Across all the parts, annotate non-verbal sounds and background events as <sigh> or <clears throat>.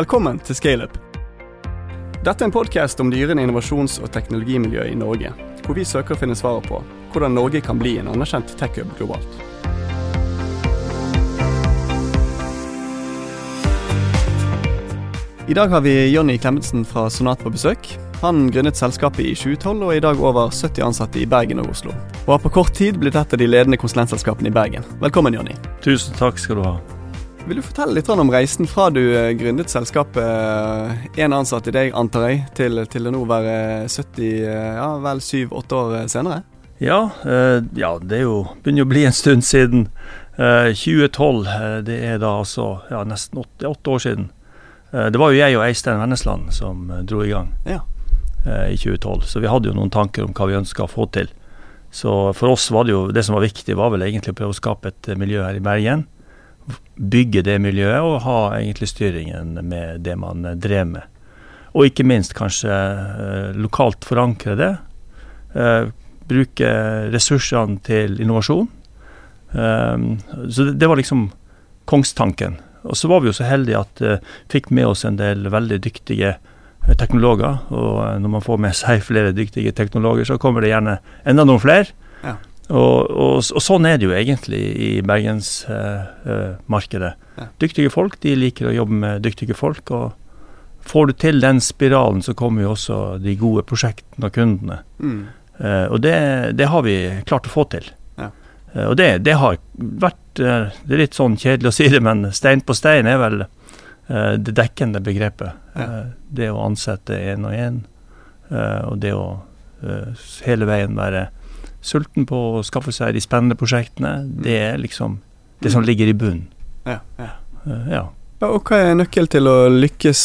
Velkommen til Scaleup. Dette er en podkast om dyrende innovasjons- og teknologimiljø i Norge, hvor vi søker å finne svaret på hvordan Norge kan bli en anerkjent tech-hub globalt. I dag har vi Jonny Klemetsen fra Sonat på besøk. Han grunnet selskapet i 2012 og er i dag over 70 ansatte i Bergen og Oslo. Og har på kort tid blitt et av de ledende konsulentselskapene i Bergen. Velkommen, Jonny. Tusen takk skal du ha. Vil du fortelle litt om reisen fra du eh, gründet selskapet, én ansatt i deg, antar jeg, til, til det nå være 70, eh, ja vel syv-åtte år senere? Ja, eh, ja, det jo, begynner å bli en stund siden. 2012, det er da altså ja, nesten åtte, åtte år siden. Eh, det var jo jeg og Eistein Vennesland som eh, dro i gang ja. Eh, i 2012. Så vi hadde jo noen tanker om hva vi ønska å få til. Så for oss var det jo det som var viktig, var vel egentlig å prøve å skape et miljø her i Bergen. Bygge det miljøet og ha egentlig styringen med det man drev med. Og ikke minst kanskje lokalt forankre det. bruke ressursene til innovasjon. så det, var liksom kongstanken. Og så var vi jo så heldige at vi fikk med oss en del veldig dyktige teknologer. Og når man får med seg <laughs> flere dyktige teknologer, så kommer det gjerne enda noen flere. Ja. Og, og, og, sånn er det jo egentlig i bergensmarkedet. Ja. Dyktige folk de liker å jobbe med dyktige folk. og Får du til den spiralen, så kommer jo også de gode prosjektene og kundene. Mm. og det, det, har vi klart å få til. Eh, og det, det, har vært eh, Det er litt sånn kjedelig å si det, men stein på stein er vel uh, det dekkende begrepet. Ja. Uh, det å ansette én og én, uh, og det å hele veien være sulten på å skaffe seg de spennende prosjektene, det er liksom det som ligger i bunnen. Ja, ja. ja. Og Hva er nøkkelen til å lykkes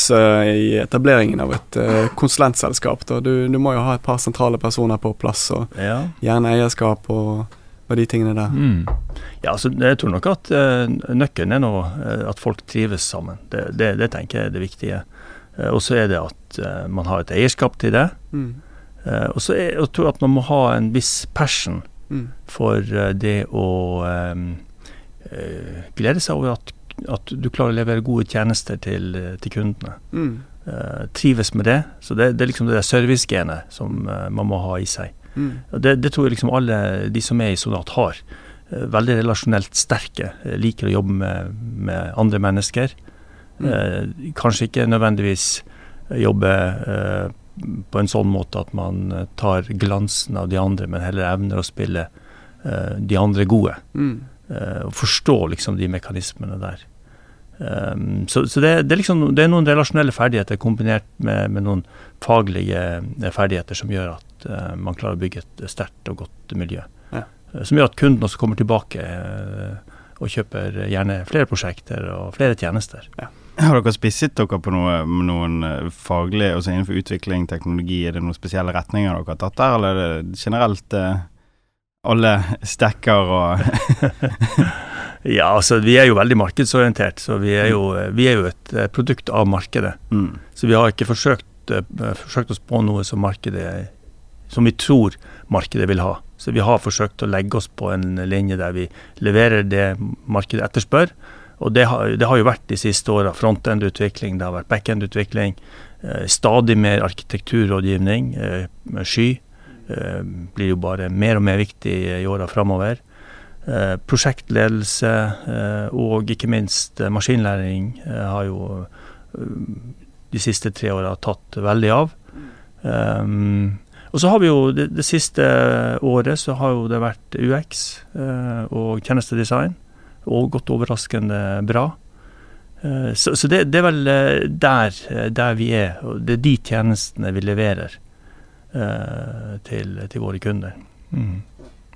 i etableringen av et konsulentselskap? Du, du, må jo ha et par sentrale personer på plass, og gjerne eierskap og og de tingene der? Mm. Ja, altså, Jeg tror nok at nøkkelen er nå at folk trives sammen. Det, det, det, tenker jeg er det viktige. Og så er det at man har et eierskap til det. Mm. Og så er, tror jeg at man må ha en viss passion mm. for det å um, glede seg over at, at, du klarer å levere gode tjenester til, til kundene. Mm. trives med det. Så det, det er liksom det der servicegenet som man må ha i seg. Mm. Det, det, tror jeg liksom alle de som er i Sonat har. Uh, veldig relasjonelt sterke. Eh, liker å jobbe med, med andre mennesker. Mm. Eh, kanskje ikke nødvendigvis jobbe eh, på en sånn måte at man tar glansen av de andre, men heller evner å spille uh, de andre gode. Mm. Uh, og forstå liksom de mekanismene der. Um, så, så det, det, er liksom, det, er noen relasjonelle ferdigheter kombinert med, med noen faglige ferdigheter som gjør at uh, man klarer å bygge et sterkt og godt miljø. Ja. Som gjør at kunden også kommer tilbake og kjøper gjerne flere prosjekter og flere tjenester. Ja. Har dere spisset dere på noe, noen faglige, altså innenfor utvikling, teknologi, er det noen spesielle retninger dere har tatt der, eller er det generelt alle <laughs> stekker og <laughs> Ja, altså vi er jo veldig markedsorientert, så vi er jo, vi er jo et produkt av markedet. Mm. Så vi har ikke forsøkt, forsøkt oss på noe som markedet som vi tror markedet vil ha. Så vi har forsøkt å legge oss på en linje der vi leverer det markedet etterspør. Og det har, det har jo vært de siste åra frontend-utvikling, det har vært backend-utvikling. Eh, stadig mer arkitekturrådgivning. Eh, sky eh, blir jo bare mer og mer viktig i åra framover. Eh, prosjektledelse eh, og ikke minst eh, maskinlæring har jo de siste tre åra tatt veldig av. Og så har vi jo det, det, siste året så har jo det vært UX og tjenestedesign. Og gått overraskende bra. Eh, så, så det, det, er vel eh, der, eh, der, vi er. Og det er de tjenestene vi leverer til, til, våre kunder. Mm.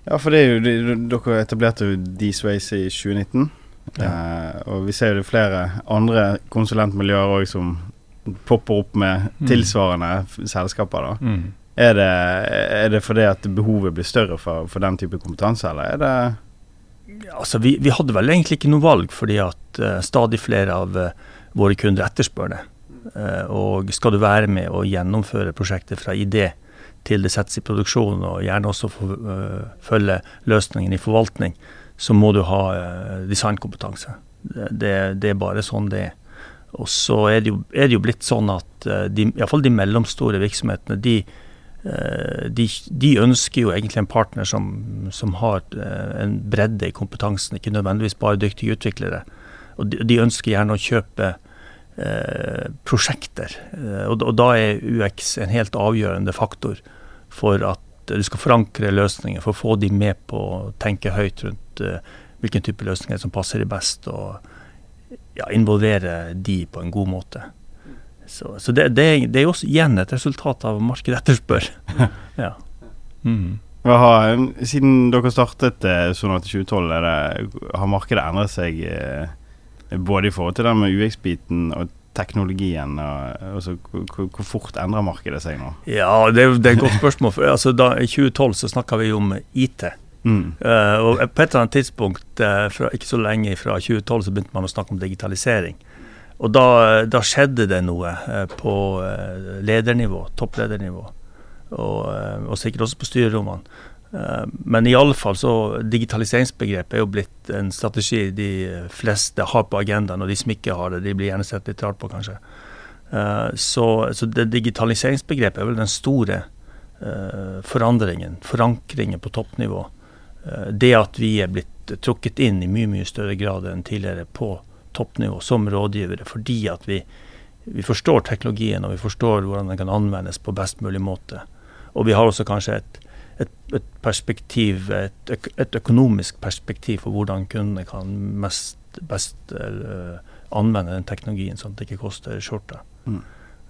Ja, for det er jo, dere etablerte jo D-Sways i 2019. Ja. Eh, og vi ser jo det flere andre konsulentmiljøer òg som popper opp med mm. tilsvarende mm. selskaper. da. Mm. Er det, er det fordi at behovet blir større for, for den type kompetanse, eller er det Altså, vi, vi, hadde vel egentlig ikke noe valg, fordi at uh, stadig flere av uh, våre kunder etterspør det. Uh, og skal du være med å gjennomføre prosjektet fra idé til det settes i produksjon, og gjerne også følge løsningen i forvaltning, så må du ha designkompetanse. Det, det, er bare sånn det er. Og så er det jo, er det jo blitt sånn at de, iallfall de mellomstore virksomhetene, de, de, de, ønsker jo egentlig en partner som, som har uh, en bredde i kompetansen, ikke nødvendigvis bare dyktige utviklere. Og de, de ønsker gjerne å kjøpe prosjekter. Og, og, da er UX en helt avgjørende faktor for at du skal forankre løsninger, for å få de med på å tenke høyt rundt hvilken type løsninger som passer de best. og ja, involvere de på en god måte. Så, så det, det, det, er jo også igjen et resultat av markedet etterspør. <laughs> ja. Mm. Har, siden dere startet Sonat sånn at 2012, det, har markedet endret seg eh, både i forhold til det med UX-biten og teknologien? Og, altså, hvor, hvor, fort endrer markedet seg nå? Ja, det, det er et godt spørsmål. For, altså, da, I 2012 så snakka vi om IT. Mm. Uh, og På et eller annet tidspunkt, uh, fra, ikke så lenge fra 2012, så begynte man å snakke om digitalisering. Og da, da skjedde det noe uh, på ledernivå, toppledernivå. Og, og, sikkert også på styrerommene. men i alle fall så digitaliseringsbegrepet er jo blitt en strategi de fleste har på agendaen, og de som ikke har det, de blir gjerne sett litt rart på, kanskje. så, så det digitaliseringsbegrepet er vel den store forandringen, forankringen på toppnivå. Eh, det at vi er blitt trukket inn i mye mye større grad enn tidligere på toppnivå som rådgivere, fordi at vi, vi forstår teknologien og vi forstår hvordan den kan anvendes på best mulig måte. Og vi har også kanskje et, et, et perspektiv, et, et, økonomisk perspektiv for hvordan kundene kan mest, best uh, anvende den teknologien, sånn at det ikke koster skjorta. Mm.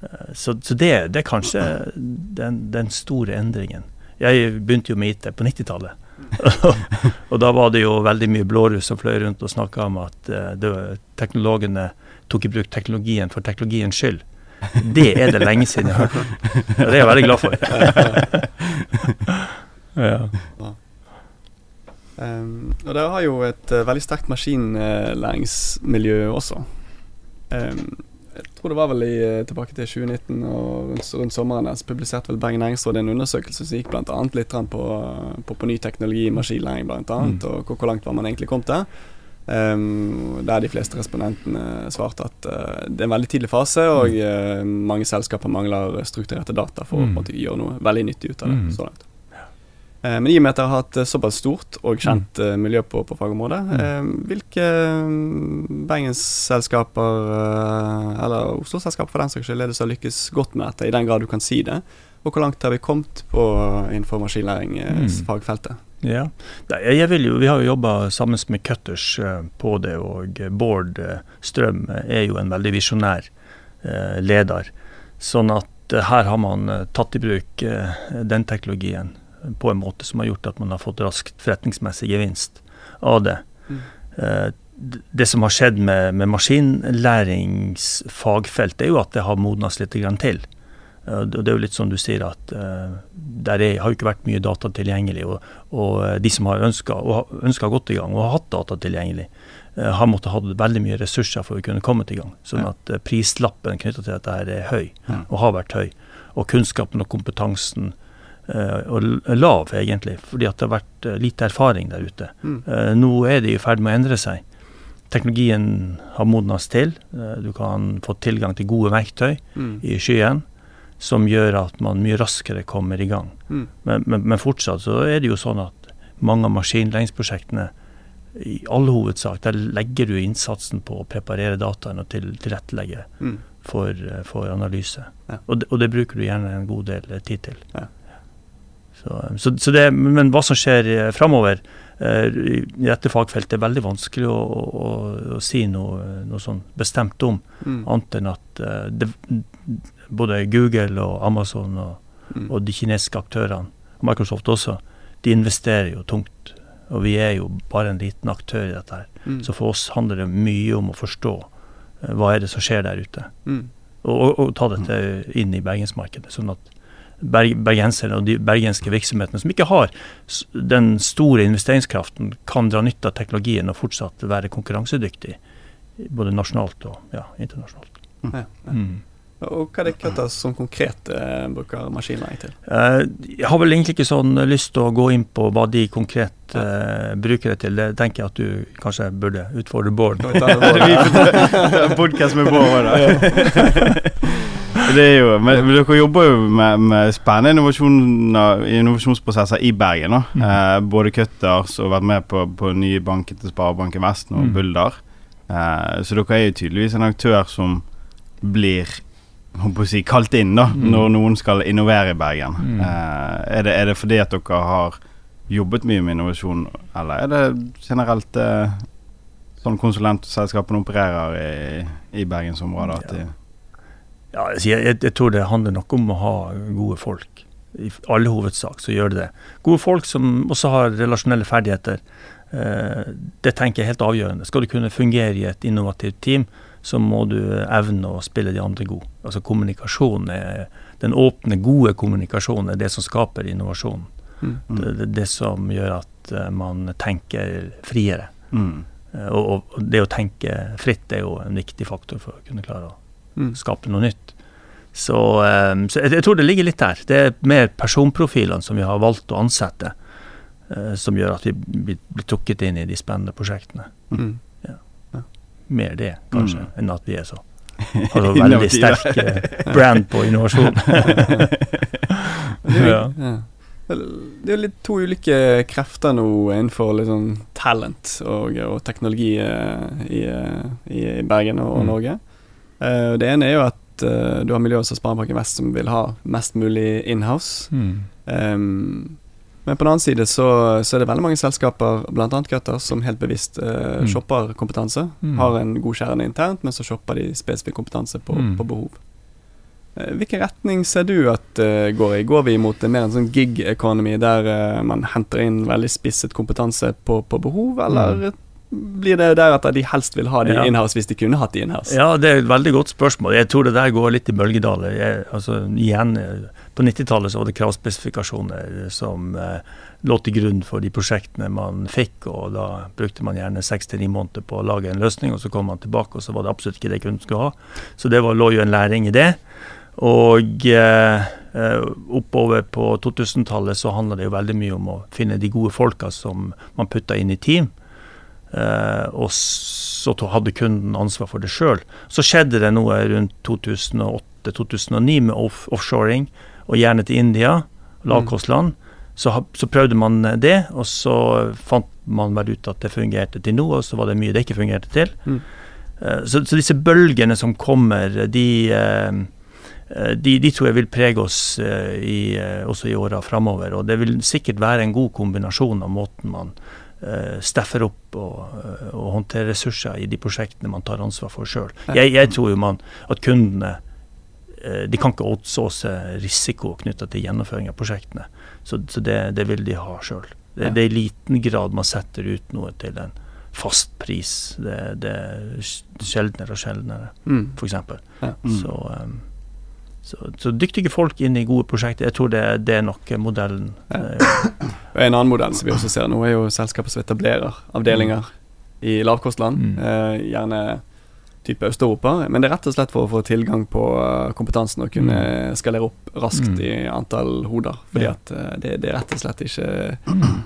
Uh, så, så det, det, er kanskje den, den store endringen. Jeg begynte jo med IT på 90-tallet. <laughs> og da var det jo veldig mye blåruss som fløy rundt og snakka om at uh, det, teknologene tok i bruk teknologien for teknologiens skyld. Det er det lenge siden jeg har hørt. Ja, det er jeg veldig glad for. <laughs> ja. Um, og dere har jo et uh, veldig sterkt maskinlæringsmiljø også. Um, jeg tror det var vel i, eh, tilbake til 2019 og rundt, rundt sommeren der, så publiserte vel Bergen Næringsråd en undersøkelse som gikk bl.a. litt på, på, på, ny teknologi, maskinlæring bl.a., mm. og hvor, hvor, langt var man egentlig kom til. Um, der de fleste respondentene svarte at uh, det er en veldig tidlig fase, og uh, mange selskaper mangler strukturerte data for mm. å gjøre noe veldig nyttig ut av det. Mm. så langt. Eh, men i og med at dere har hatt eh, såpass stort og kjent mm. miljø på, på fagområdet, mm. hvilke mm, bergensselskaper, eller Oslo-selskaper for den saks skyld, er det som lykkes godt med dette, i den grad du kan si det? Og hvor langt har vi kommet på innenfor maskinlæringsfagfeltet? Mm. Ja, jo, Vi har jo jobba sammen med Cutters på det, og Bård Strøm er jo en veldig visjonær leder. Sånn at her har man tatt i bruk den teknologien på en måte som har gjort at man har fått raskt forretningsmessig gevinst av det. Mm. Uh, det som har skjedd med, med maskinlæringsfagfelt, er jo at det har modnes litt til. Uh, det er jo litt som du sier at uh, der er, har jo ikke vært mye data tilgjengelig. Og, og de som har ønska gått i gang og har hatt data tilgjengelig, har måttet ha veldig mye ressurser for å kunne komme til gang. Sånn at prislappen knytta til dette er høy, og har vært høy. Og kunnskapen og kompetansen Eh, og lav, egentlig, fordi at det har vært eh, lite erfaring der ute. Mm. Eh, nå er det i ferd med å endre seg. Teknologien har modnes til. Du kan få tilgang til gode verktøy mm. i skyen som gjør at man mye raskere kommer i gang. Mm. Men, men, men, fortsatt så er det jo sånn at mange av maskinlæringsprosjektene i all hovedsak, der legger du innsatsen på å preparere dataene og til, tilrettelegge mm. for, for, analyse. Ja. Og, det, og, det, bruker du gjerne en god del tid til. Ja. Så, så, så det, men hva som skjer eh, framover eh, i dette fagfeltet, er veldig vanskelig å, å, å si noe, noe sånn bestemt om. Mm. Annet enn at eh, det, både Google og Amazon og, mm. og de kinesiske aktørene, Microsoft også, de investerer jo tungt. Og vi er jo bare en liten aktør i dette. her. Mm. Så for oss handler det mye om å forstå hva er det som skjer der ute. Mm. Og, og, og, ta dette inn i bergensmarkedet. sånn at bergenserne og de bergenske virksomhetene som ikke har den store investeringskraften, kan dra nytte av teknologien og fortsatt være konkurransedyktig, både nasjonalt og ja, internasjonalt. Mm. Ja, ja. Mm. Og hva er det Cutters som konkret eh, bruker maskinlæring til? Eh, jeg har vel egentlig ikke sånn lyst til å gå inn på hva de konkret eh, bruker det til. Det tenker jeg at du kanskje burde utfordre Bård. <laughs> Podkast med Bård, da. Det er jo, men, men dere jobber jo med, med spennende innovasjonsprosesser i Bergen. da. Mm. Eh, både Cutters og vært med på, på nye banken til Sparebanken Vest og Mm. Bulder. Eh, så dere er jo tydeligvis en aktør som blir håper å si, kalt inn da, Mm. når noen skal innovere i Bergen. Mm. Eh, er, det, er det fordi at dere har jobbet mye med innovasjon, eller er det generelt eh, sånn konsulentselskapene opererer i, i bergensområdet? De, Ja, jeg, jeg, tror det handler nok om å ha gode folk. I alle hovedsak så gjør det det. Gode folk som også har relasjonelle ferdigheter. Eh, det tenker jeg er helt avgjørende. Skal du kunne fungere i et innovativt team, så må du evne å spille de andre god. Altså kommunikasjon er Den åpne, gode kommunikasjonen er det som skaper innovasjon. Mm. Mm. Det, det det som gjør at eh, man tenker friere. Mm. Eh, og, og det å tenke fritt er jo en viktig faktor for å kunne klare å Mm. skape noe nytt. Så, eh, så jeg, jeg tror det ligger litt der. Det er mer personprofilene som vi har valgt å ansette, eh, som gjør at vi blir, blir trukket inn i de spennende prosjektene. Mm. Mer det, kanskje, Mm. enn at vi er så <laughs> altså, veldig sterk eh, brand på innovasjon. <laughs> Det Ja. ja. det er jo litt to ulike krefter nå innenfor litt sånn talent og, og teknologi eh, i, eh, i, i Bergen og, og Mm. Norge. Eh, det ene er jo at eh, du har miljøer som Sparebanken Vest som vil ha mest mulig inhouse. Mm. Um, men på den annen side så, så er det veldig mange selskaper, bl.a. Cutters, som helt bevisst eh, Mm. shopper kompetanse. Mm. Har en god kjerne internt, men så shopper de spesifikk kompetanse på, Mm. på behov. Eh, Hvilken retning ser du at går i? Går vi mot en mer en sånn gig economy der man henter inn veldig spisset kompetanse på, på behov, eller blir det der at de helst vil ha de. Ja. inhouse hvis de kunne hatt de inhouse? Ja, det er et veldig godt spørsmål. Jeg tror det der går litt i bølgedaler. Jeg, altså, igjen, på 90-tallet så var det kravspesifikasjoner som eh, lå til grunn for de prosjektene man fikk, og da brukte man gjerne seks til ni måneder på å lage en løsning, og så kom man tilbake, og så var det absolutt ikke det kunden skulle ha. Så det var, lå jo en læring i det. Og eh, eh, oppover på 2000-tallet så handla det jo veldig mye om å finne de gode folka som man putta inn i team. Eh, og så hadde kunden ansvar for det sjøl. Så skjedde det noe rundt 2008-2009 med off offshoring, og gjerne til India, lavkostland. Så, så prøvde man det, og så fant man vel ut at det fungerte til noe, og så var det mye det ikke fungerte til. Mm. Eh, så, så disse bølgene som kommer, de, eh, de, de tror jeg vil prege oss i, også i åra framover. Og det vil sikkert være en god kombinasjon av måten man eh, steffer opp og, eh, og håndterer ressurser i de prosjektene man tar ansvar for sjøl. Jeg, jeg tror jo man at kundene eh, de kan ikke outsource risiko knytta til gjennomføring av prosjektene. Så, så det, det vil de ha sjøl. Det, det er i liten grad man setter ut noe til en fast pris. Det, det er sjeldnere og sjeldnere, Mm. f.eks. Ja. Mm. Så, um, så, så dyktige folk inn i gode prosjekter, jeg tror det, det er nok modellen. Ja. Eh, <clears throat> En annen modell som vi også ser nå, er jo selskaper som etablerer avdelinger i lavkostland. Mm. Eh, gjerne type Øst-Europa. Men det er rett og slett for å få tilgang på eh, kompetansen og kunne skalere opp raskt Mm. i antall hoder. Fordi Ja. at eh, det, det er rett og slett ikke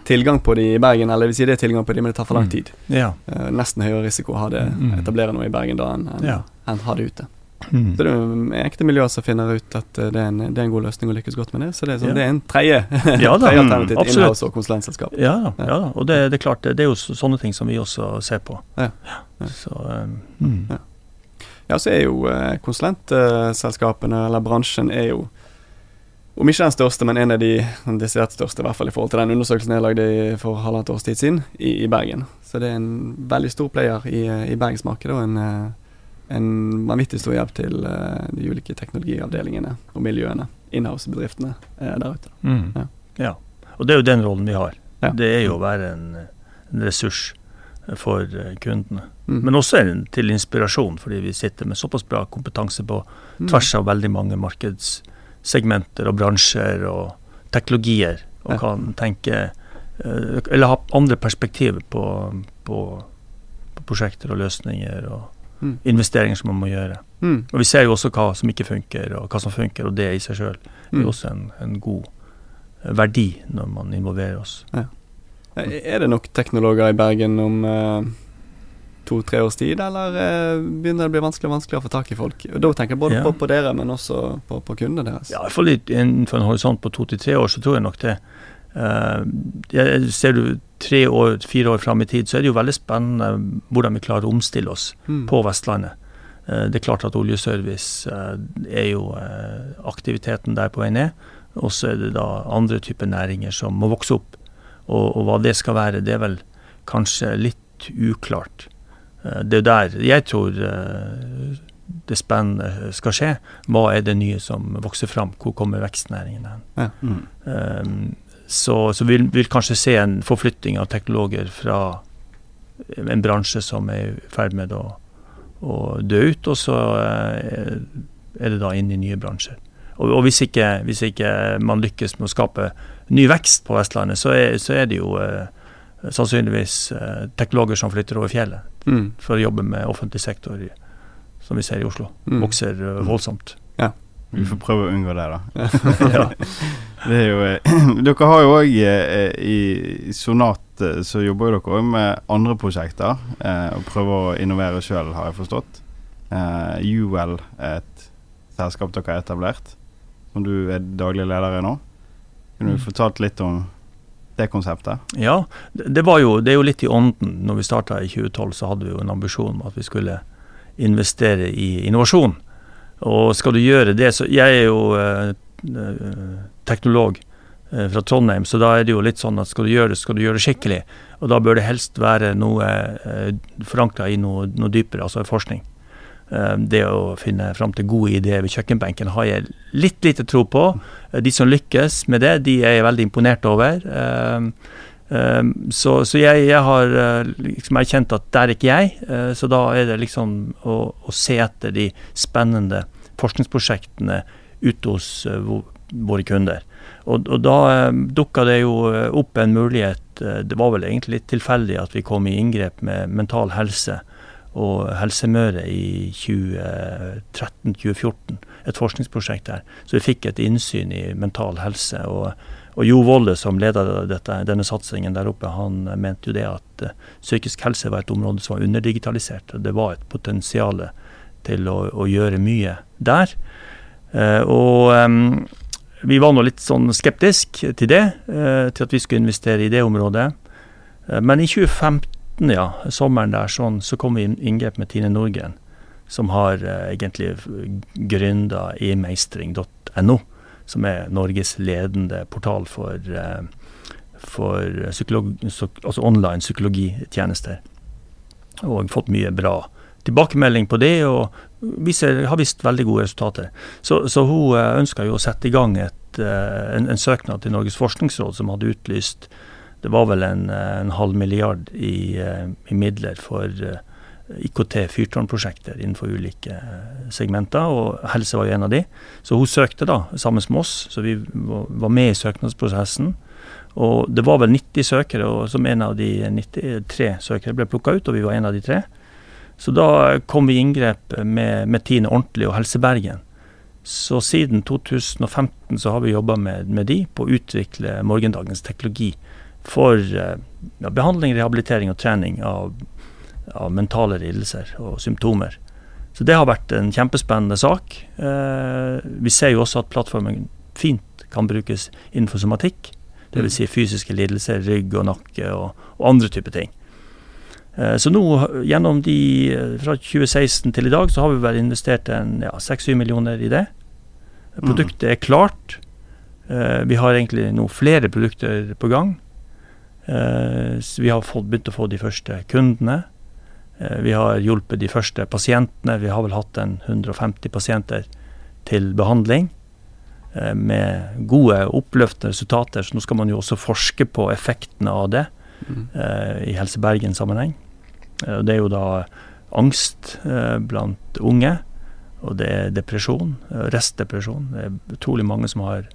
tilgang på de i Bergen. Eller vil si det er tilgang på de, men det tar for lang Mm. tid. ja. Eh, nesten høyere risiko å ha det, Mm. etablere noe i Bergen da enn enn ha det ute. Mm. Så det er enkelte miljøer som finner ut at eh, det er en, det er en god løsning å lykkes godt med det. Så det er, sånn, Ja. det er en tredje, <laughs> Ja mm, alternativ til absolutt. og konsulentselskap. Ja Ja. ja og det, det er klart, det, det er jo sånne ting som vi også ser på. Ja. Så, um, mm. Ja. Ja, så er jo eh, konsulentselskapene, eller bransjen, er jo om ikke den største, men en av de desidert største, i hvert fall i forhold til den undersøkelsen jeg lagde for halvannet års tid siden, i, i Bergen. Så det er en veldig stor player i, i bergensmarkedet, og en, en vanvittig stor hjelp til eh, de ulike teknologiavdelingene og miljøene, inhouse-bedriftene eh, der ute. Mm. Ja. Ja. Og det er jo den rollen vi har. Ja. Det er jo å være en, en ressurs for eh, kundene. Mm. Men også en, til inspirasjon, fordi vi sitter med såpass bra kompetanse på Mm. tvers av veldig mange markedssegmenter og bransjer og teknologier, og kan tenke Eller ha andre perspektiver på, på, på prosjekter og løsninger og Mm. investeringer som man må gjøre. Mm. Og Vi ser jo også hva som ikke funker, og hva som funker, og det i seg sjøl Mm. er også en, en god eh, verdi når man involverer oss. Ja. Er det nok teknologer i Bergen om eh, to-tre års tid, eller eh, begynner det å bli vanskelig og vanskeligere å få tak i folk? Og Da tenker jeg både Ja. på, på dere, men også på, på kundene deres. Ja, i litt innenfor en horisont på to til tre år, så tror jeg nok det. Eh, jeg- ser du tre år, fire år fram i tid, så er det jo veldig spennende hvordan vi klarer å omstille oss Mm. på Vestlandet. Eh, Det er klart at oljeservice eh, er jo aktiviteten der på vei ned. Og så er det da andre typer næringer som må vokse opp. Og, og hva det skal være, det er vel kanskje litt uklart. Det er der jeg tror det spennende skal skje. Hva er det nye som vokser fram? Hvor kommer vekstnæringen hen? Mm. Um, så så vil vi kanskje se en forflytting av teknologer fra en bransje som er i ferd med å, å dø ut, og så eh, er det da inn i nye bransjer. Og, og hvis, ikke, hvis ikke man lykkes med å skape ny vekst på Vestlandet, så er, så er det jo eh, sannsynligvis eh, teknologer som flytter over fjellet Mm. for å jobbe med offentlig sektor, som vi ser i Oslo. Mm. Vokser eh, voldsomt. Vi får prøve å unngå det, da. ja. <laughs> Det er jo, eh, <clears throat> dere har jo òg i Sonat eh, så jobber dere òg med andre prosjekter eh, og prøver å innovere sjøl, har jeg forstått. Eh, UL er et selskap dere har etablert, som du er daglig leder i nå. Kunne du Mm. fortalt litt om det konseptet? Ja, det, det var jo, det er jo litt i ånden. Når vi starta i 2012, så hadde vi jo en ambisjon om at vi skulle investere i innovasjon. Og skal du gjøre det, så Jeg er jo eh, eh, teknolog eh, fra Trondheim, så da er det jo litt sånn at skal du gjøre det, skal du gjøre det skikkelig. Og da bør det helst være noe eh, forankra i noe, noe dypere, altså forskning. Eh, det å finne fram til gode ideer ved kjøkkenbenken har jeg litt lite tro på. Eh, De som lykkes med det, de er jeg veldig imponert over. Så så jeg, jeg har liksom erkjent at der er ikke jeg. Så da er det liksom å, å se etter de spennende forskningsprosjektene ute hos eh, våre kunder. Og, og da eh, dukka det jo eh, opp en mulighet. Det var vel egentlig litt tilfeldig at vi kom i inngrep med Mental Helse og Helse Møre i 2013-2014. Et forskningsprosjekt der. Så vi fikk et innsyn i mental helse. Og, og Jo Volde, som leda denne satsingen der oppe, han mente jo det at psykisk helse var et område som var underdigitalisert. og Det var et potensial til å, å gjøre mye der. Eh, og vi var nå litt sånn skeptisk til det, eh, til at vi skulle investere i det området. Eh, men i 2015, ja, sommeren der, sånn, så kom vi i inngrep med Tine Norgren, som har egentlig gründa emeistring.no, som er Norges ledende portal for, for psykolog, altså online psykologitjenester. Og fått mye bra tilbakemelding på det, og viser, har vist veldig gode resultater. Så, så hun eh, ønska jo å sette i gang et, eh, en, en søknad til Norges forskningsråd, som hadde utlyst det var vel en, eh, en halv milliard i, i midler for eh, IKT-fyrtårnprosjekter innenfor ulike segmenter, og helse var jo en av de. Så hun søkte da, sammen med oss, så vi var med i søknadsprosessen. Og det var vel 90 søkere, og som en av de 93 søkere ble plukka ut, og vi var en av de tre. Så da kom vi i inngrep med, med Tine Ordentlig og Helse Bergen. Så siden 2015 så har vi jobba med, med de på å utvikle morgendagens teknologi for eh, ja, behandling, rehabilitering og trening av, av mentale lidelser og symptomer. Så det har vært en kjempespennende sak. Eh, vi ser jo også at plattformen fint kan brukes innenfor somatikk. Dvs. Si fysiske lidelser, rygg og nakke og, og andre typer ting. Eh, Så nå, gjennom de eh, fra 2016 til i dag, så har vi vel investert en ja, 6-7 millioner i det. Produktet er klart. Eh, Vi har egentlig nå flere produkter på gang. Vi har fått, begynt å få de første kundene. Vi har hjulpet de første pasientene. Vi har vel hatt en 150 pasienter til behandling. eh, Med gode, oppløftende resultater. Så nå skal man jo også forske på effektene av det Mm. i Helse Bergen-sammenheng. Eh, Det er jo da angst eh, blant unge, og det er depresjon, eh, restdepresjon. Det er utrolig mange som har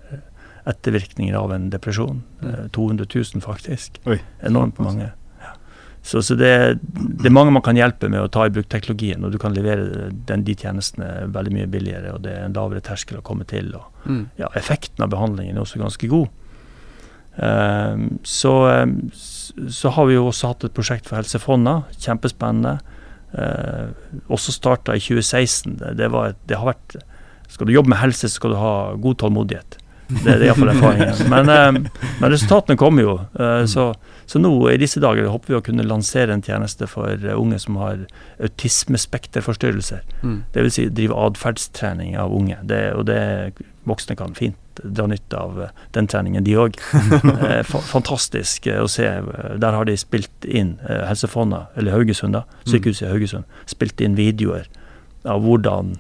ettervirkninger av en depresjon. Eh, 200 000 faktisk. Oi. Enormt mange. Ja. Så, så det, det, er mange man kan hjelpe med å ta i bruk teknologien, og du kan levere den, de tjenestene veldig mye billigere, og det er en lavere terskel å komme til. Og, mm. ja, effekten av behandlingen er også ganske god. Um, så, så, har vi jo også hatt et prosjekt for Helse Fonna, kjempespennende. Eh, også starta i 2016. Det, det, et, det, har vært Skal du jobbe med helse, så skal du ha god tålmodighet. Det er iallfall erfaringen. <laughs> Men, eh, men resultatene kommer jo. Eh, så så nå i disse dager håper vi å kunne lansere en tjeneste for eh, unge som har autismespekterforstyrrelser. Mm. Dvs. Si drive atferdstrening av unge. Det, og det voksne kan fint dra nytte av eh, den treningen, de òg. <laughs> Eh, fantastisk å se. Der har de spilt inn Helse Fonna, eller Haugesund, da, mm. sykehuset i Haugesund, spilt inn videoer av hvordan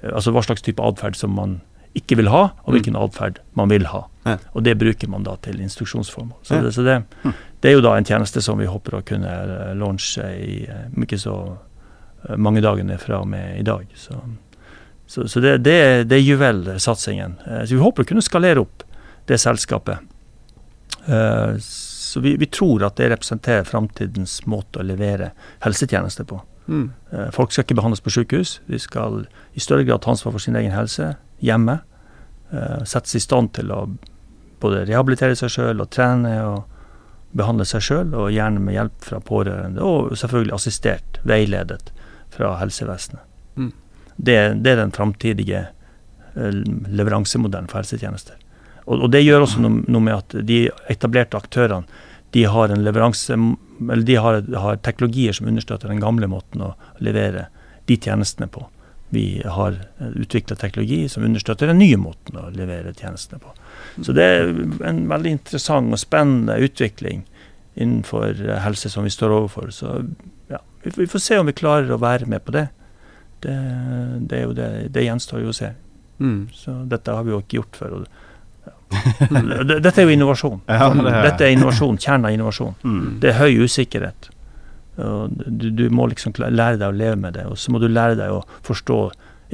Altså hva slags type atferd som man ikke vil ha, og hvilken mm. atferd man vil ha. Ja. Og det bruker man da til instruksjonsformål. Så, ja. det, så det, mm. det, er jo da en tjeneste som vi håper å kunne eh, launche i eh, ikke så eh, mange dagene fra og med i dag. Så, så, så det, det, det, er juvelsatsingen. Så vi håper å kunne skalere opp det selskapet. Så vi, vi tror at det representerer framtidens måte å levere helsetjenester på. Mm. Folk skal ikke behandles på sykehus. De skal i større grad ta ansvar for sin egen helse hjemme. Settes i stand til å både rehabilitere seg sjøl og trene og behandle seg sjøl, og gjerne med hjelp fra pårørende. Og selvfølgelig assistert, veiledet fra helsevesenet. Mm. Det, det, er den framtidige eh, leveransemodellen for helsetjenester. Og, og, det gjør også noe, noe, med at de etablerte aktørene de har de har, har teknologier som understøtter den gamle måten å levere de tjenestene på. Vi har utvikla teknologi som understøtter den nye måten å levere tjenestene på. Så det er en veldig interessant og spennende utvikling innenfor helse som vi står overfor. Så ja, vi får se om vi klarer å være med på det. Det, det, det, det gjenstår jo å se. Mm. Så dette har vi jo ikke gjort før. <laughs> Ja. Dette er jo innovasjon. Ja, det er. Dette er innovasjon, kjernen av innovasjon. Mm. Det er høy usikkerhet. Du, du, må liksom lære deg å leve med det, og så må du lære deg å forstå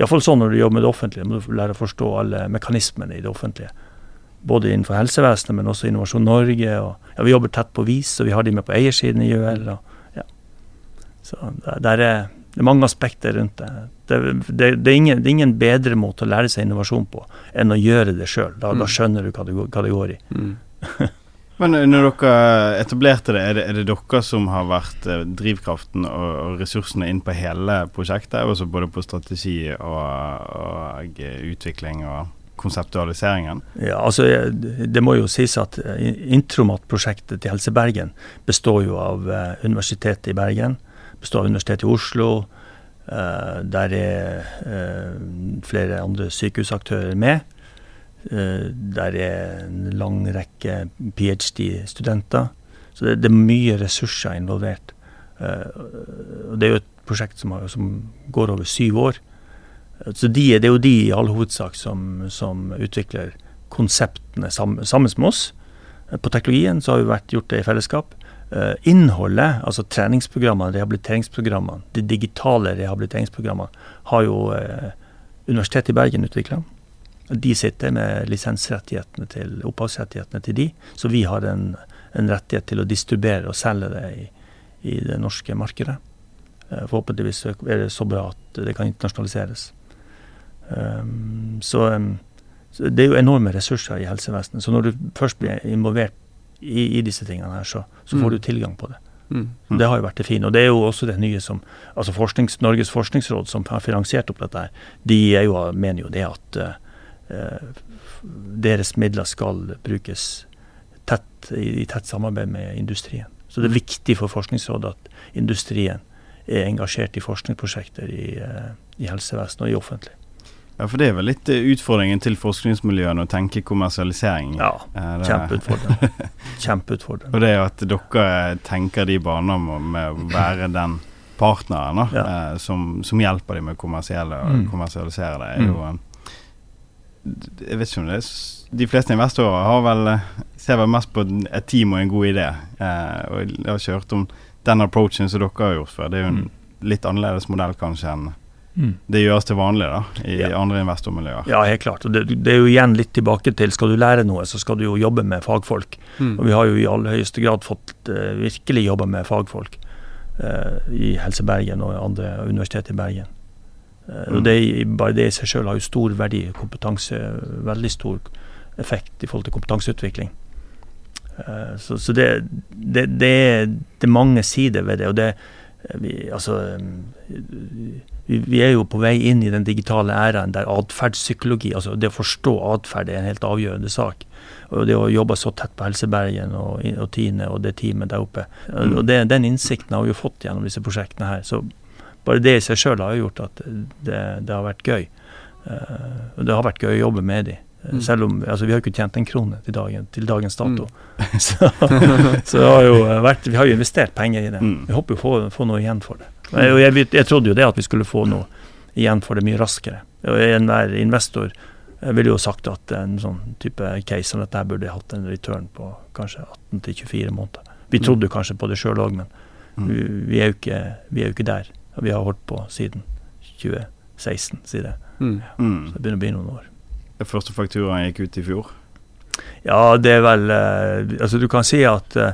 Iallfall sånn når du jobber med det offentlige, må du lære å forstå alle mekanismene i det offentlige både innenfor helsevesenet, men også Innovasjon Norge. Og, ja, vi jobber tett på VIS, og vi har de med på eiersiden i UL. Og, ja. Så der er, det er mange aspekter rundt det. Det, det, det, er ingen, det, er ingen, bedre måte å lære seg innovasjon på enn å gjøre det sjøl. Da, mm. da, skjønner du hva det, hva går i. Mm. <laughs> Men når dere etablerte det, er det, er det dere som har vært eh, drivkraften og, og ressursene inn på hele prosjektet? Også både på strategi og, og utvikling og konseptualiseringen? Ja, altså Det må jo sies at eh, Intromat-prosjektet til Helse Bergen består jo av Universitetet i Bergen, består av Universitetet i Oslo. Uh, der er uh, flere andre sykehusaktører med. der er en lang rekke ph.d.-studenter. Så det, er mye ressurser involvert. og Det er jo et prosjekt som, går over syv år. Så de, Det er jo de i all hovedsak som, som utvikler konseptene sammen med oss. På teknologien så har vi vært gjort det i fellesskap. Uh, innholdet, altså treningsprogrammene, rehabiliteringsprogrammene, de digitale rehabiliteringsprogrammene, har jo uh, Universitetet i Bergen utvikla. De sitter med lisensrettighetene til opphavsrettighetene til de, så vi har en, en rettighet til å distribuere og selge det i, i det norske markedet. Uh, forhåpentligvis er det så bra at det kan internasjonaliseres. Um, så, um, så, det er jo enorme ressurser i helsevesenet. Så når du først blir involvert i, i disse tingene her, så, så får mm. du tilgang på det. Mm. Mm. Det har jo vært det fine. Og det er jo også det nye som altså forsknings, Norges forskningsråd, som har finansiert opp dette, her, de jo, mener jo det at uh, deres midler skal brukes tett, i, i, tett samarbeid med industrien. Så det er viktig for Forskningsrådet at industrien er engasjert i forskningsprosjekter i, uh, i helsevesenet og i offentlig. Ja, for det er vel litt eh, utfordringen til forskningsmiljøene å tenke kommersialisering. Ja, eh, kjempeutfordrende. <laughs> kjempeutfordrende. Og det er at dere tenker de baner med å være den partneren da, ja. eh, som, som, hjelper dem med å mm. kommersialisere det, er mm. jo Jeg vet ikke om det er De fleste investorer har vel, ser vel mest på et team og en god idé. Eh, og jeg har ikke hørt om den approachen som dere har gjort før. Det er jo en mm. litt annerledes modell kanskje enn Mm. Det gjøres til vanlig da, i ja. andre investormiljøer. Ja, helt klart. det, det, er jo igjen litt tilbake til skal du lære noe, så skal du jo jobbe med fagfolk. Mm. Og vi har jo i aller høyeste grad fått uh, virkelig jobba med fagfolk. uh, i Helse Bergen og andre universiteter i Bergen. Uh, Mm. og det, Bare det i seg sjøl har jo stor verdi. Kompetanse, veldig stor effekt i forhold til kompetanseutvikling. Så så det, det, det, er, det er mange sider ved det. og det vi, altså, eh, vi, vi er jo på vei inn i den digitale æraen der atferdspsykologi, altså det å forstå atferd, er en helt avgjørende sak. Og det å jobbe så tett på Helsebergen og, og Tine og det teamet der oppe. Mm. Og det, Den innsikten har vi jo fått gjennom disse prosjektene her. Så bare det i seg sjøl har jo gjort at det, det har vært gøy. Eh, og det har vært gøy å jobbe med de. Eh, Mm. Selv om altså, vi har ikke tjent en krone til, dagen, til dagens dato. <laughs> så, så det har jo vært, vi har jo investert penger i det. Mm. Vi håper jo å få, få noe igjen for det. Og jeg, jeg, jeg trodde jo det at vi skulle få noe igjen for det mye raskere. Og enhver investor eh, ville jo sagt at en sånn type case som dette burde hatt en return på kanskje 18-24 måneder. Vi Mm. trodde jo kanskje på det sjøl òg, men Mm. vi, vi, er ikke, vi er jo ikke der. Vi har holdt på siden 2016, sier jeg. Mm. Mm. Så det begynner å bli noen år. Første fakturaen gikk ut i fjor. Ja, det er vel eh, Altså, du kan si at eh,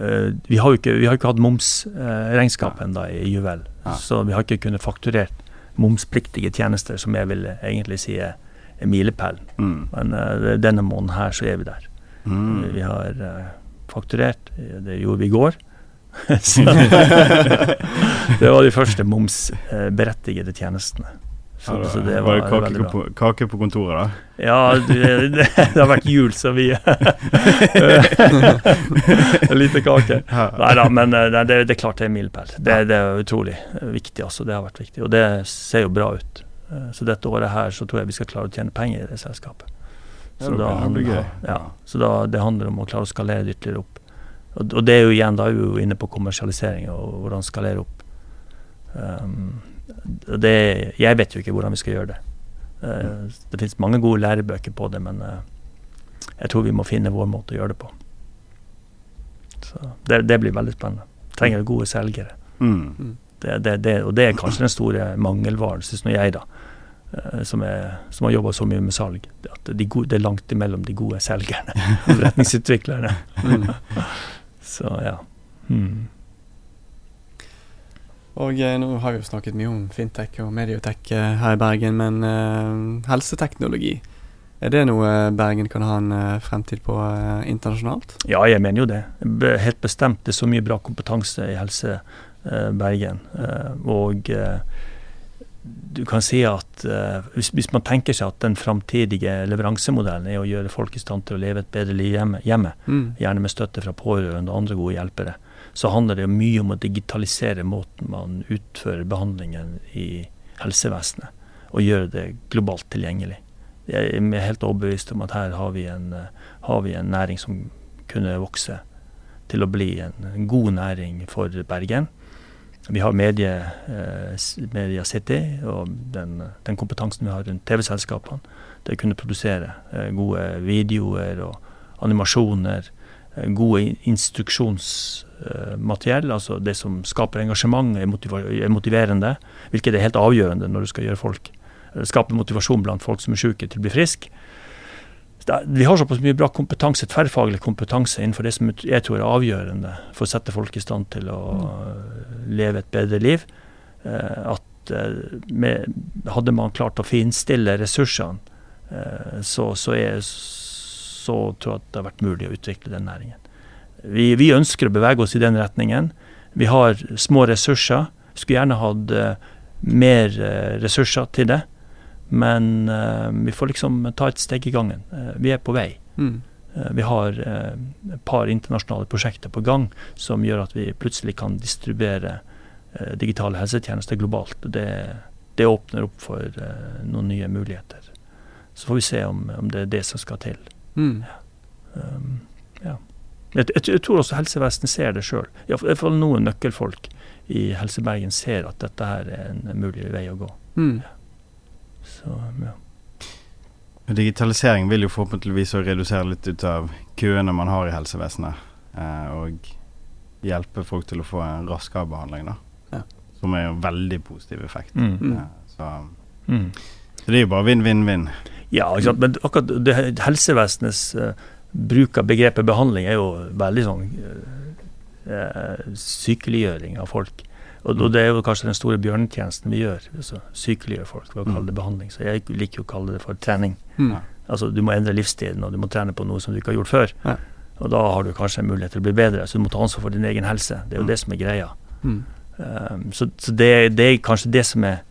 eh, vi har jo ikke, har ikke hatt momsregnskap Ja. ennå i Juvel. Ja. Så vi har ikke kunnet fakturert momspliktige tjenester, som jeg vil egentlig si er milepælen. Mm. Men uh, denne måneden her så er vi der. Mm. Vi har uh, fakturert. Det gjorde vi i går. <laughs> <laughs> det var de første momsberettigede tjenestene. Så, Ja, så det var var, det kake, veldig bra. på, kake på kontoret, da? Ja, det, det, <laughs> det har vært jul, så vi <laughs> <laughs> Lite kake. Nei da, men eh, det, det er klart det er milepæl. Det, det er utrolig eh, viktig. altså, Det har vært viktig. Og det ser jo bra ut. Eh, Så dette året her så tror jeg vi skal klare å tjene penger i det selskapet. Så det da, blir- gøy. ja, så da, det handler om å klare å skalere det ytterligere opp. Og, og det er jo igjen, da er vi jo inne på kommersialisering og hvordan skalere opp. Um, det, jeg vet jo ikke hvordan vi skal gjøre det. Eh, det finnes mange gode lærebøker på det, men eh, jeg tror vi må finne vår måte å gjøre det på. Så det, det blir veldig spennende. Trenger gode selgere. Mm. Det, det, det, og det er kanskje den store mangelvaren, syns nå jeg, da. eh, Som, er, som har jobba så mye med salg. Det At de gode, det er langt imellom de gode selgerne. <laughs> Forretningsutviklerne. Mm. <laughs> Så ja. Mm. Og eh, nå har vi jo snakket mye om fintech og mediotech eh, her i Bergen, men eh, helseteknologi, er det noe Bergen kan ha en fremtid på eh, internasjonalt? Ja, jeg mener jo det. Helt bestemt. Det er så mye bra kompetanse i Helse eh, Bergen. Og du kan si at hvis, hvis man tenker seg at den framtidige leveransemodellen er å gjøre folk i stand til å leve et bedre liv hjemme, hjemme Mm. gjerne med støtte fra pårørende og andre gode hjelpere, så handler det mye om å digitalisere måten man utfører behandlingen i helsevesenet, og gjøre det globalt tilgjengelig. Jeg er helt overbevist om at her har vi en, har vi en næring som kunne vokse til å bli en, god næring for Bergen. Vi har Medie, eh, Media City og den, den kompetansen vi har rundt TV-selskapene. Det å kunne produsere eh, gode videoer og animasjoner, eh, gode in- instruksjonsmateriell, altså det som skaper engasjement, er, er motiverende, hvilket er helt avgjørende når du skal gjøre folk eh, skape motivasjon blant folk som er syke, til å bli friske. Vi har såpass mye bra kompetanse, tverrfaglig kompetanse innenfor det som jeg tror er avgjørende for å sette folk i stand til å eh, leve et bedre liv. eh, At eh, med, hadde man klart å finstille ressursene, eh, så, så, er, så tror jeg at det har vært mulig å utvikle den næringen. Vi, vi ønsker å bevege oss i den retningen. Vi har små ressurser. Skulle gjerne hatt eh, mer eh, ressurser til det. Men uh, vi får liksom ta et steg i gangen. Vi er på vei. Mm. Vi har et par internasjonale prosjekter på gang som gjør at vi plutselig kan distribuere digitale helsetjenester globalt. Det, det åpner opp for noen nye muligheter. Så får vi se om, om det er det som skal til. Mm. Um, ja. Jeg, jeg, jeg tror også helsevesenet ser det sjøl. Iallfall noen nøkkelfolk i Helse Bergen ser at dette her er en mulig vei å gå. Mm. Så, ja. Digitalisering vil jo forhåpentligvis redusere litt ut av køene man har i helsevesenet. Eh, og hjelpe folk til å få en raskere behandling, da. Ja. Som er en veldig positiv effekt. Mm. Mm. Eh, så, Mm. så det er jo bare vinn-vinn-vinn. Ja, ikke sant? men akkurat det, helsevesenets eh, bruk av begrepet behandling er jo veldig sånn eh, eh, sykeliggjøring av folk. Og, og, det er jo kanskje den store bjørnetjenesten vi gjør. altså Sykeliggjør folk ved å kalle det behandling. Så jeg liker jo å kalle det for trening. Mm. Altså Du må endre livsstilen, og du må trene på noe som du ikke har gjort før. Ja. Og da har du kanskje en mulighet til å bli bedre. Så du må ta ansvar for din egen helse. Det er jo Mm. det som er greia. Mm. Um, så så det, det er kanskje det som er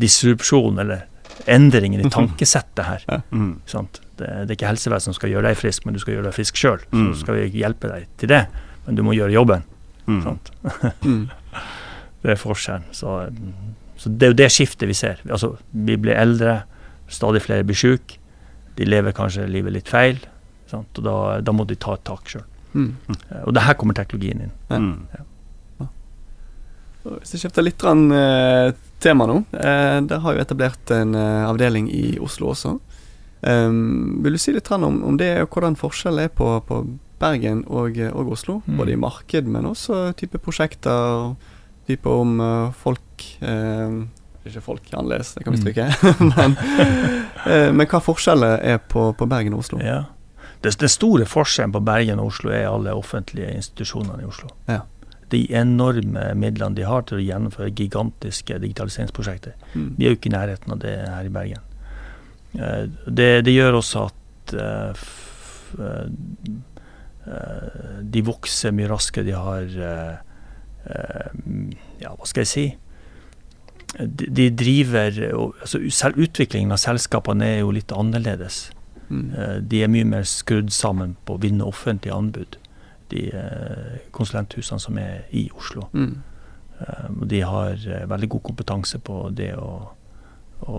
disrupsjon, eller endringen i tankesettet her. Mm. Det, det er ikke helsevesenet som skal gjøre deg frisk, men du skal gjøre deg frisk sjøl. Mm. Så skal vi hjelpe deg til det, men du må gjøre jobben. Mm. Sant? Mm. <laughs> Det er forskjellen. Så, mm, så det er jo det skiftet vi ser. Altså, vi blir eldre, stadig flere blir syke. De lever kanskje livet litt feil, sant? og da, da må de ta et tak sjøl. Mm. Og det her kommer teknologien inn. Ja. Ja. Hvis jeg skifter litt rann, eh, tema nå. Eh, der har jo etablert en eh, avdeling i Oslo også. Um, vil du si litt om, om det, og hvordan forskjellen er på, på Bergen og, og Oslo? Mm. Både i marked, men også type prosjekter, type om uh, folk eh, Ikke folk annerledes, det kan vi Mm. <laughs> men, eh, men hva forskjellen er på, på Bergen og Oslo? Ja. Det, det store forskjellen på Bergen og Oslo er alle offentlige institusjonene i Oslo. Ja. De enorme midlene de har til å gjennomføre gigantiske digitaliseringsprosjekter. Mm. Vi er jo ikke i nærheten av det her i Bergen. Eh, Det, det gjør også at eh, eh, de vokser mye raskere. De har Ja, hva skal jeg si? De, driver altså selv Utviklingen av selskapene er jo litt annerledes. Mm. De er mye mer skrudd sammen på å vinne offentlige anbud, de eh, konsulenthusene som er i Oslo. Mm. Eh, de har eh, veldig god kompetanse på det å, å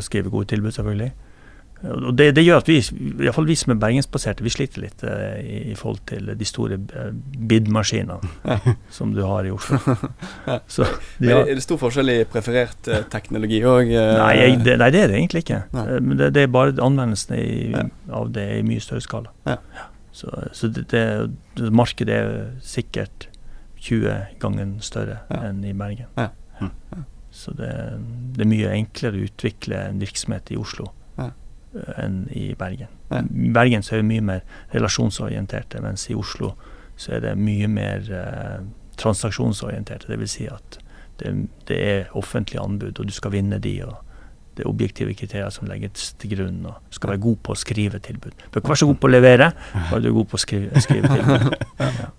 skrive gode tilbud, selvfølgelig. Og det, det gjør at vi, i fall vi som er bergensbaserte, vi sliter litt eh, i, i forhold til de store eh, bid-maskinene <laughs> som du har i Oslo. Så de har, Er det stor forskjell i preferert eh, teknologi òg? nei, det, nei, det er det egentlig ikke. Nei. Eh, Men det, det er bare anvendelsen i, Ja. av det i mye større skala. Ja. Så, så det, det, det, markedet er sikkert 20 ganger større Ja. enn i Bergen. Ja. Mm. Så det, er mye enklere å utvikle en virksomhet i Oslo eh, enn i Bergen. Ja. I Bergen så er vi mye mer relasjonsorienterte, mens i Oslo så er det mye mer eh, transaksjonsorienterte. Det vil si at det, det er offentlige anbud, og du skal vinne de. og det er objektive kriterier som legges til grunn. og Du skal være god på å skrive tilbud. Du bør ikke være så god på å levere, bare du er god på å skrive, skrive tilbud. <laughs> Ja.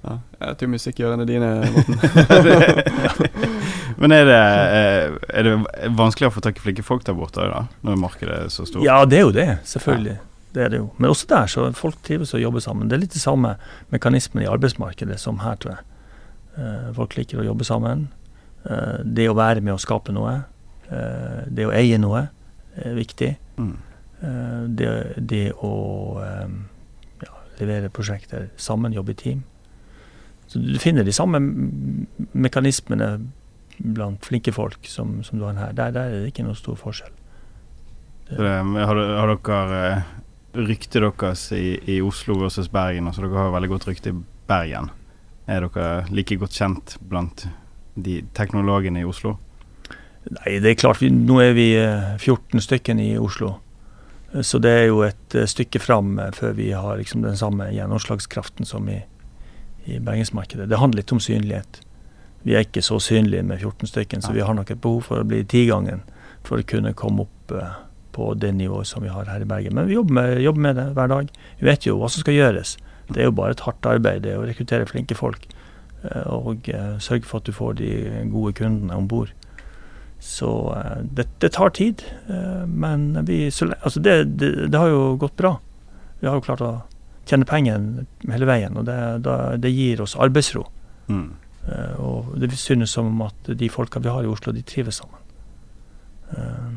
Ja, jeg tror musikkørene dine, Morten. <laughs> <laughs> Men er det, eh, er det vanskelig å få tak i flinke folk der borte, da? Når markedet er så stort? ja, det er jo det. Selvfølgelig. Det er det jo. Men også der, så folk trives og jobber sammen. Det er litt de samme mekanismene i arbeidsmarkedet som her, tror jeg. Eh, folk liker å jobbe sammen. Eh, det å være med å skape noe. Eh, det å eie noe er viktig. Mm. Eh, det, det å ja, levere prosjekter sammen, jobbe i team. Så du finner de samme mekanismene blant flinke folk som, som du har her. Der, der er det ikke noe stor forskjell. Det, har, har dere eh, ryktet deres i, i Oslo versus Bergen? Altså dere har veldig godt rykte i Bergen. Er dere like godt kjent blant de teknologene i Oslo? Nei, det er klart, vi, nå er vi eh, 14 stykken i Oslo. Eh, Så det er jo et eh, stykke fram eh, før vi har liksom den samme gjennomslagskraften som i, i bergensmarkedet. Det handler litt om synlighet. Vi er ikke så synlige med 14 stykken, så vi har nok et behov for å bli tigangen for å kunne komme opp eh, på det nivået som vi har her i Bergen. Men vi jobber med, jobber med det hver dag. Vi vet jo hva som skal gjøres. Det er jo bare et hardt arbeid det er å rekruttere flinke folk eh, og eh, sørge for at du får de gode kundene om bord. Så det, det tar tid, men vi, altså det, det, det har jo gått bra. Vi har jo klart å tjene penger hele veien, og det, da, det gir oss arbeidsro. Mm. Uh, og det synes som om at de folka vi har i Oslo, de trives sammen. Eh,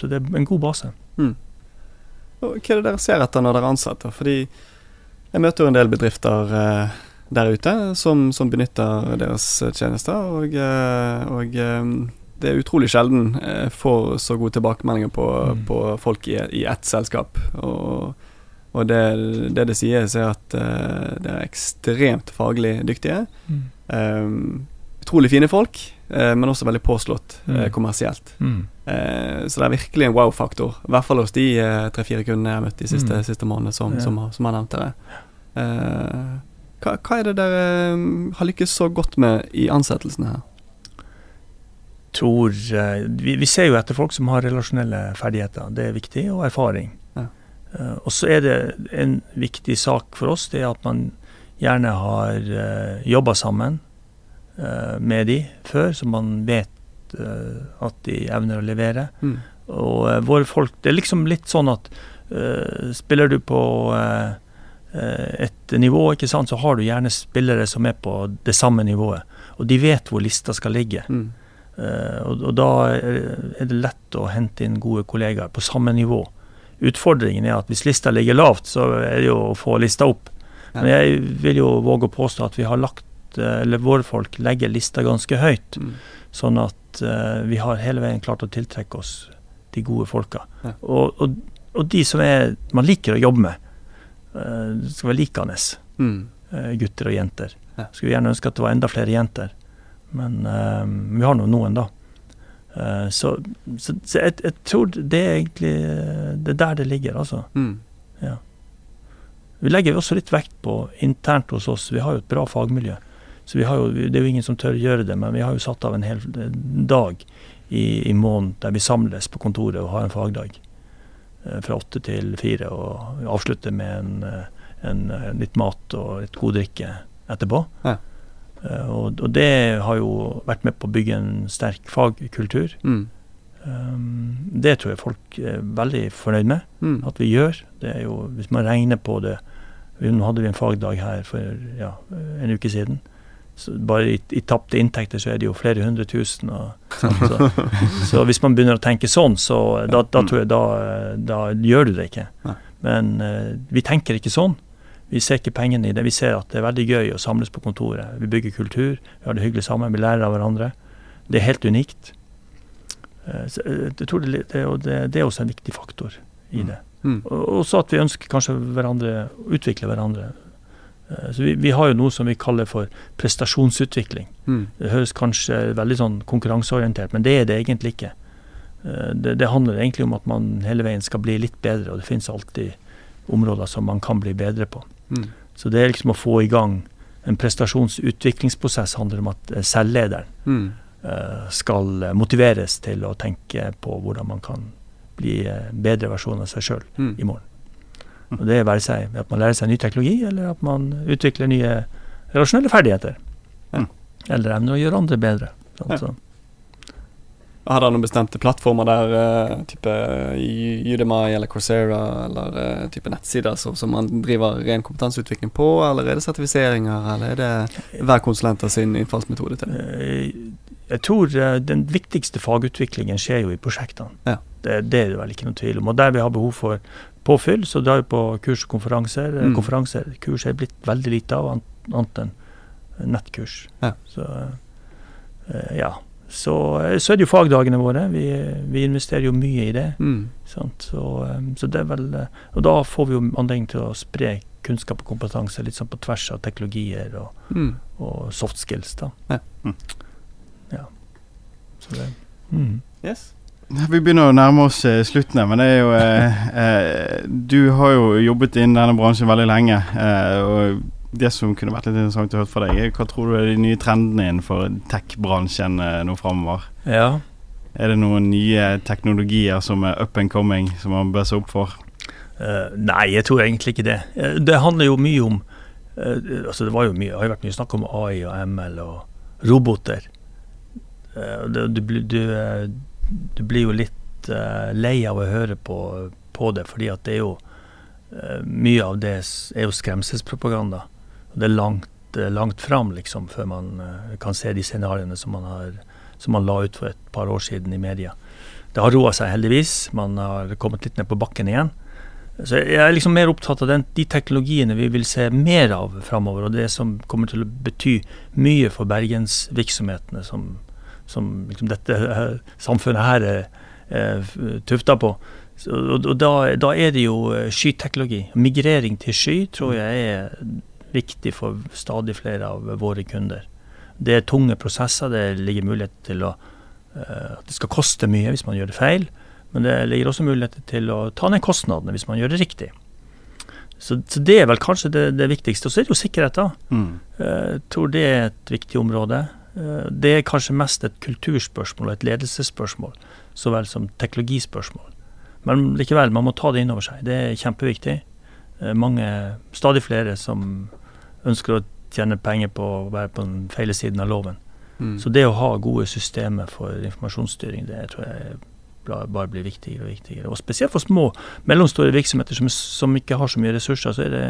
så det er en god base. Og Hva er det dere ser etter når dere ansetter? Fordi jeg møter jo en del bedrifter uh, der ute som, som benytter deres tjenester, og, uh, og um, det er utrolig sjelden jeg får så gode tilbakemeldinger på, Mm. på folk i, i ett selskap. Og, og det, det det sies, er at uh, de er ekstremt faglig dyktige. Um, utrolig fine folk, uh, men også veldig påslått mm. uh, kommersielt. Mm. Eh, så det er virkelig en wow-faktor. I hvert fall hos de tre-fire kundene jeg har møtt de siste, Mm. siste månedene som, Ja. som, har- som har nevnt det. Eh, hva, hva er det dere har lykkes så godt med i ansettelsene her? tror vi, vi, ser jo etter folk som har relasjonelle ferdigheter. Det er viktig, og erfaring. Uh, og så er det en viktig sak for oss, det er at man gjerne har eh, jobba sammen uh, med de før, så man vet at de evner å levere. Mm. Og våre folk Det er liksom litt sånn at spiller du på et nivå, ikke sant, så har du gjerne spillere som er på det samme nivået. Og de vet hvor lista skal ligge. Mm. Uh, og, og, da er det lett å hente inn gode kollegaer på samme nivå. Utfordringen er at hvis lista ligger lavt, så er det jo å få lista opp. Men jeg vil jo våge å påstå at vi har lagt, eh, eller våre folk legger lista ganske høyt. Mm. Sånn at uh, vi har hele veien klart å tiltrekke oss de gode folka. Ja. Og, og, og, de som er, man liker å jobbe med. Uh, det skal være likende. Mm. gutter og jenter. Ja. Skulle gjerne ønske at det var enda flere jenter. Men uh, vi har nå noen, da. Uh, så, så, så jeg, jeg, tror det er egentlig eh, det er der det ligger, altså. Mm. Ja. Vi legger også litt vekt på internt hos oss. Vi har jo et bra fagmiljø. Så vi har jo, Det er jo ingen som tør gjøre det, men vi har jo satt av en hel dag i, i måneden der vi samles på kontoret og har en fagdag. Fra åtte til fire og avslutter med en, en, en, litt mat og litt god drikke etterpå. Ja. Eh, og, og, det har jo vært med på å bygge en sterk fagkultur. Mm. Um, det tror jeg folk er veldig fornøyd med mm. at vi gjør. Det er jo, Hvis man regner på det Nå hadde vi en fagdag her for ja, en uke siden. Så bare i, i tapte inntekter så er det jo flere hundre tusen. Og, så, <laughs> så, hvis man begynner å tenke sånn, så da, da tror jeg da, da gjør du det ikke. Men uh, vi tenker ikke sånn. Vi ser ikke pengene i det. Vi ser at det er veldig gøy å samles på kontoret. Vi bygger kultur, vi har det hyggelig sammen, vi lærer av hverandre. Det er helt unikt. Eh, eh, jeg tror det, det, det, er også en viktig faktor i mm. det. Mm. Og også at vi ønsker kanskje hverandre, utvikle hverandre. Eh, så vi, vi, har jo noe som vi kaller for prestasjonsutvikling. Mm. Det høres kanskje veldig sånn konkurranseorientert, men det er det egentlig ikke. Det, det, handler egentlig om at man hele veien skal bli litt bedre, og det finnes alltid områder som man kan bli bedre på. Mm. Så det er liksom å få i gang en prestasjonsutviklingsprosess handler om at eh, selvlederen mm. uh, skal motiveres til å tenke på hvordan man kan bli bedre versjon av seg sjøl mm. i morgen. Og Det være seg at man lærer seg ny teknologi, eller at man utvikler nye relasjonelle ferdigheter. Ja. Eller evner å gjøre andre bedre. Altså. ja. Har han noen bestemte plattformer der, uh, type Udemy eller Coursera, eller uh, type nettsider som, som, man driver ren kompetanseutvikling på, eller er det sertifiseringer, eller er det hver konsulent sin innfallsmetode til? Uh, jeg tror den viktigste fagutviklingen skjer jo i prosjektene. Ja. Det, det, er det vel ikke noe tvil om. Og der vi har behov for påfyll, så drar vi på kurs og konferanser. Mm. Konferanser, Kurs er blitt veldig lite av, annet enn nettkurs. Ja. Så ja. Så, eh, så, er det jo fagdagene våre. Vi, vi investerer jo mye i det. Mm. Så, eh, så, det er vel eh, Og da får vi jo anledning til å spre kunnskap og kompetanse litt sånn på tvers av teknologier og, mm. og soft skills. da. Ja. Mm. ja. Så det mm. Yes. Vi begynner å nærme oss eh, slutten, men det er jo eh, <laughs> eh, Du har jo jobbet innen denne bransjen veldig lenge. og det som kunne vært litt interessant å høre fra deg, hva tror du er de nye trendene innenfor tech-bransjen eh, nå framover? Ja. Er det noen nye teknologier som er up and coming, som man bør se opp for? Uh, nei, jeg tror egentlig ikke det. Uh, det handler jo mye om uh, altså Det var jo mye, har jo vært mye snakk om AI og ML og roboter. Det, du, du, du, blir jo litt lei av å høre på, på, det, fordi at det er jo Mye av det er jo skremselspropaganda. Det er langt, langt fram liksom, før man uh, kan se de scenarioene som man, har, som man la ut for et par år siden i media. Det har roa seg heldigvis. Man har kommet litt ned på bakken igjen. Så Jeg er liksom mer opptatt av den, de teknologiene vi vil se mer av framover, og det som kommer til å bety mye for bergensvirksomhetene som, som liksom dette uh, samfunnet her er er tufta på. Så, og, og da, da, er det jo skyteknologi. Migrering til sky tror jeg er viktig for stadig flere av våre kunder. Det er tunge prosesser. Det ligger mulighet til å, uh, at det skal koste mye hvis man gjør det feil. Men det ligger også muligheter til å ta ned kostnadene hvis man gjør det riktig. Så, så det er vel kanskje det, det viktigste. Og så er det jo sikkerhet, da. Mm. Eh, Jeg tror det er et viktig område. Eh, Det er kanskje mest et kulturspørsmål og et ledelsesspørsmål, så vel som teknologispørsmål. Men likevel, man må ta det inn over seg. Det er kjempeviktig. Eh, Mange, stadig flere som ønsker å tjene penger på å være på den feile siden av loven. Mm. Så det å ha gode systemer for informasjonsstyring, det tror jeg bare blir viktigere og viktigere. Og spesielt for små, mellomstore virksomheter som, som ikke har så mye ressurser, så er det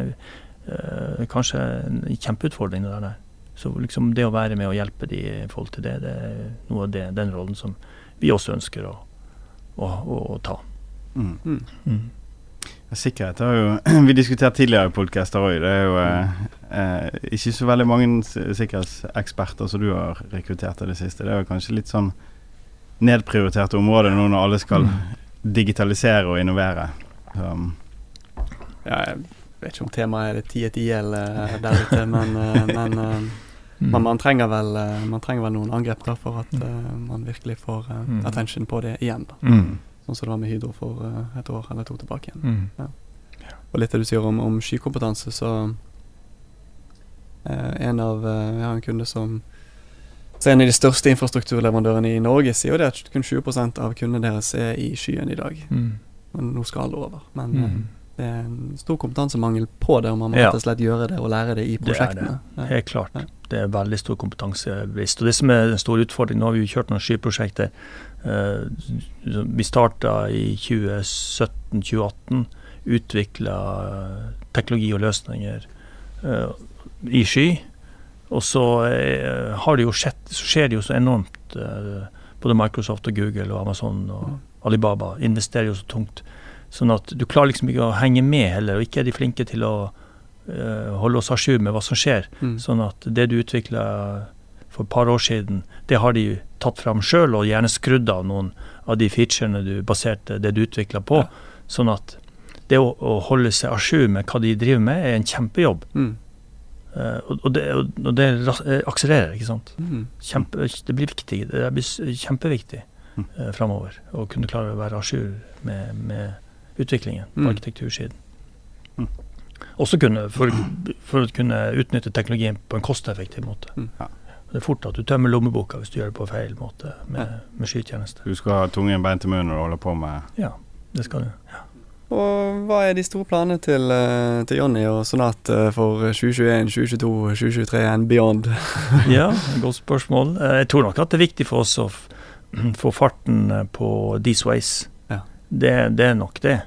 øh, kanskje en kjempeutfordring det der. Så liksom det å være med og hjelpe de i forhold til det, det er noe av det, den rollen som vi også ønsker å, å, å, å ta. Mm. Mm. Mm. Sikkerhet har jo <clears throat> vi diskutert tidligere i podkaster òg. Det er jo eh, eh, ikke så veldig mange sikkerhetseksperter som du har rekruttert i det siste. Det er jo kanskje litt sånn nedprioriterte områder nå når alle skal digitalisere og innovere. Um, Ja, jeg vet ikke om temaet er det ti et IL eh, der ute, men, eh, <laughs> men, eh, Mm. man, trenger vel, man trenger vel noen angrep da for at eh, man virkelig får Mm. attention på det igjen. da Mm. Sånn som det var med Hydro for eh, et år eller to tilbake igjen. Mm. Og litt det du sier om, om skykompetanse, så eh, En av eh, Jeg har en kunde som så en av de største infrastrukturleverandørene i Norge sier jo det at kun 20 av kundene deres er i skyen i dag. Mm. Men nå skal alle over. Men eh, Mm. Det er en stor kompetansemangel på det, og man må rett og slett gjøre det og lære det i prosjektene. Det er det. Helt klart. Ja. Det er veldig stor kompetansebrist. Og det som er en stor utfordring, nå har vi jo kjørt noen skyprosjekter. Eh, vi starta i 2017-2018. Utvikla teknologi og løsninger eh, i sky. Og så eh, har det jo skjedd, så skjer det jo så enormt. både Microsoft og Google og Amazon og. Alibaba investerer jo så tungt. Sånn at du klarer liksom ikke å henge med heller, og ikke er de flinke til å uh, holde oss à jour med hva som skjer. Mm. Sånn at det du utvikla for et par år siden, det har de tatt fram sjøl, og gjerne skrudd av noen av de featurene du baserte det du utvikla på. Ja. Sånn at det å, å holde seg à jour med hva de driver med, er en kjempejobb. Mm. Uh, og, det, og det eh, akselererer, ikke sant. Mm. Kjempe, det blir viktig. Det blir kjempeviktig Mm. uh, framover å kunne klare å være à jour med, med utviklingen på Mm. arkitektursiden. Mm. Også kunne, <clears throat> for, for å kunne utnytte teknologien på en kosteffektiv måte. Mm. Ja. Det er fort at du tømmer lommeboka hvis du gjør det på feil måte med, Ja. med skytjeneste. du skal ha tungen beint i munnen når du holder på med Ja, det skal du. Og hva er de store planene til, eh, til Jonny og Sonat eh, for 2021, 2022, 2023 and beyond? <laughs> Ja, <laughs> godt spørsmål. Eh, Jeg tror nok at det er viktig for oss å <clears throat> få farten på These Ways. Det, det er nok det.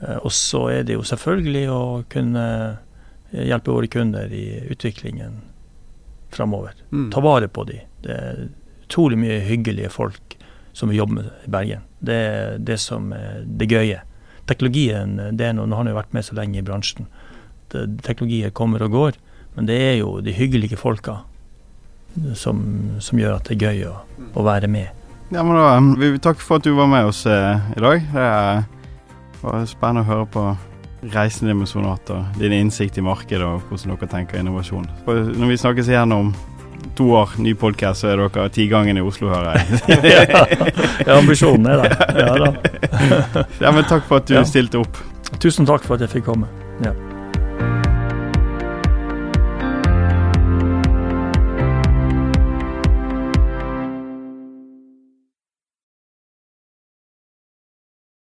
Eh, Og så er det jo selvfølgelig å kunne eh, hjelpe våre kunder i utviklingen framover. Mm. Ta vare på de. Det er utrolig mye hyggelige folk som vi jobber med i Bergen. Det er det som er det gøye. Teknologien, det er noe, nå har jo vært med så lenge i bransjen. Det, teknologier kommer og går, men det er jo de hyggelige folka som, som gjør at det er gøy å, å være med. Ja, men da vi Takk for at du var med oss eh, i dag. Det var spennende å høre på reisen din med Sonat og din innsikt i markedet og hvordan dere tenker innovasjon. For når vi snakkes igjen om to år, ny podkast, så er dere ti gangen i Oslo, hører jeg. <laughs> ja, ambisjonen er der. <laughs> Ja, da. ja, men takk for at du Ja. stilte opp. Tusen takk for at jeg fikk komme.